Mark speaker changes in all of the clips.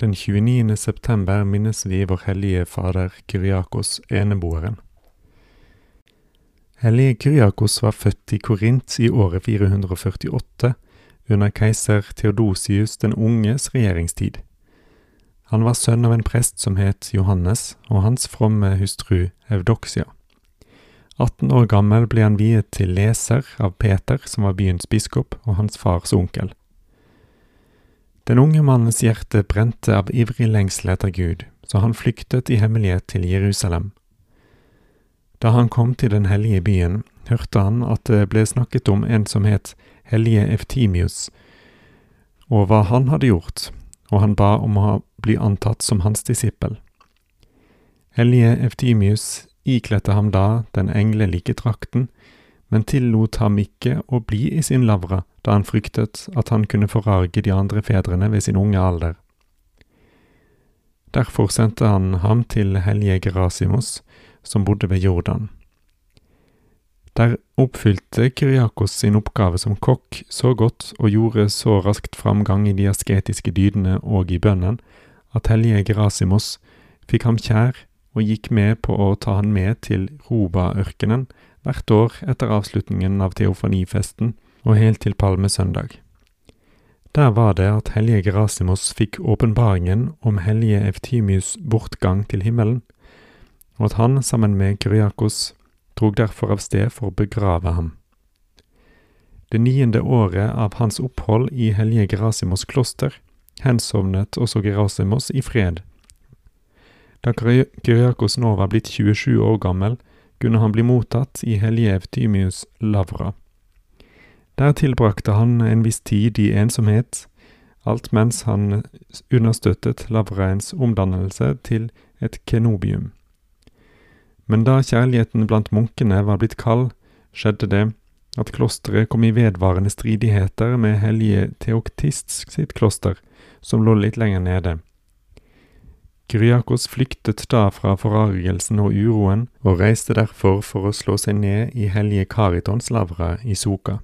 Speaker 1: Den 29. september minnes vi vår hellige fader Kyriakos eneboeren. Hellige Kyriakos var født i Korint i året 448, under keiser Theodosius den unges regjeringstid. Han var sønn av en prest som het Johannes, og hans fromme hustru Evdoksia. 18 år gammel ble han viet til leser av Peter, som var byens biskop, og hans fars onkel. Den unge mannens hjerte brente av ivrig lengsel etter Gud, så han flyktet i hemmelighet til Jerusalem. Da han kom til den hellige byen, hørte han at det ble snakket om en som het Hellige Eftimius, og hva han hadde gjort, og han ba om å bli antatt som hans disippel. Hellige Eftimius ikledte ham da den englelike drakten, men tillot ham ikke å bli i sin lavra, da han fryktet at han kunne forarge de andre fedrene ved sin unge alder. Derfor sendte han ham til hellige Gerasimos, som bodde ved Jordan. Der oppfylte Kyriakos sin oppgave som kokk så godt og gjorde så raskt framgang i de asketiske dydene og i bønnen, at hellige Gerasimos fikk ham kjær og gikk med på å ta han med til Roba-ørkenen hvert år etter avslutningen av teofanifesten og helt til palmesøndag. Der var det at hellige Gerasimos fikk åpenbaringen om hellige Eftimius' bortgang til himmelen, og at han sammen med Kyriakos drog derfor av sted for å begrave ham. Det niende året av hans opphold i hellige Gerasimos kloster hensovnet også Gerasimos i fred. Da Kyriakos nå var blitt 27 år gammel, kunne han bli mottatt i hellige Eftimius lavra. Der tilbrakte han en viss tid i ensomhet, alt mens han understøttet lavraens omdannelse til et kenobium. Men da kjærligheten blant munkene var blitt kald, skjedde det at klosteret kom i vedvarende stridigheter med hellige Theoktists sitt kloster, som lå litt lenger nede. Kyriakos flyktet da fra forargelsen og uroen, og reiste derfor for å slå seg ned i hellige Karitons lavra i Soka.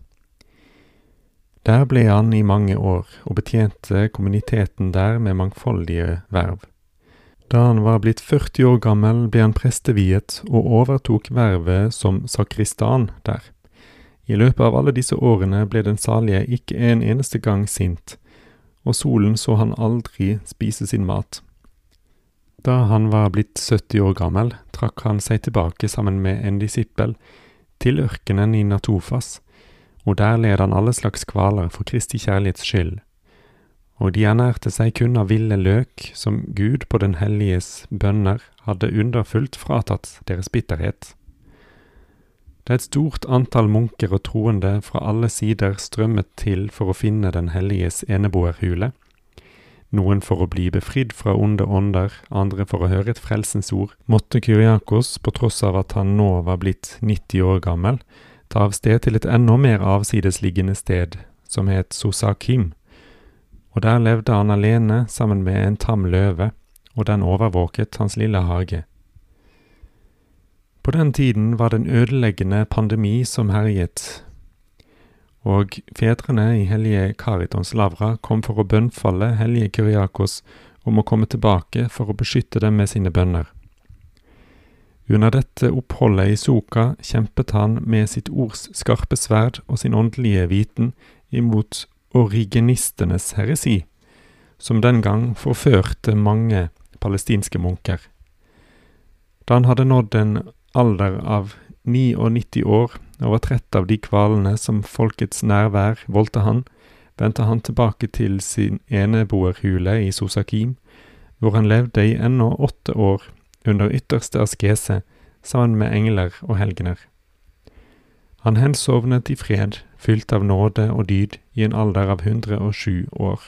Speaker 1: Der ble han i mange år, og betjente kommuniteten der med mangfoldige verv. Da han var blitt 40 år gammel, ble han presteviet og overtok vervet som sakristan der. I løpet av alle disse årene ble den salige ikke en eneste gang sint, og solen så han aldri spise sin mat. Da han var blitt 70 år gammel, trakk han seg tilbake sammen med en disippel til ørkenen i Natofas, og der led han alle slags kvaler for Kristi kjærlighets skyld. Og de ernærte seg kun av ville løk, som Gud på den helliges bønner hadde underfullt fratatt deres bitterhet. Det er et stort antall munker og troende fra alle sider strømmet til for å finne den helliges eneboerhule, noen for å bli befridd fra onde ånder, andre for å høre et frelsens ord, måtte Kyriakos, på tross av at han nå var blitt 90 år gammel, ta av sted til et enda mer avsidesliggende sted, som het Sosakim, og der levde han alene sammen med en tam løve, og den overvåket hans lille hage. På den tiden var det en ødeleggende pandemi som herjet, og fedrene i hellige Karitons lavra kom for å bønnfalle hellige Kyriakos om å komme tilbake for å beskytte dem med sine bønner. Under dette oppholdet i Soka kjempet han med sitt ords skarpe sverd og sin åndelige viten imot origenistenes heresi, som den gang forførte mange palestinske munker. Da han hadde nådd en alder av 99 år over 30 av de kvalene som folkets nærvær voldte han, vendte han tilbake til sin eneboerhule i Sosakim, hvor han levde i ennå åtte år under ytterste askese sammen med engler og helgener. Han hensovnet i fred, fylt av nåde og dyd, i en alder av 107 år.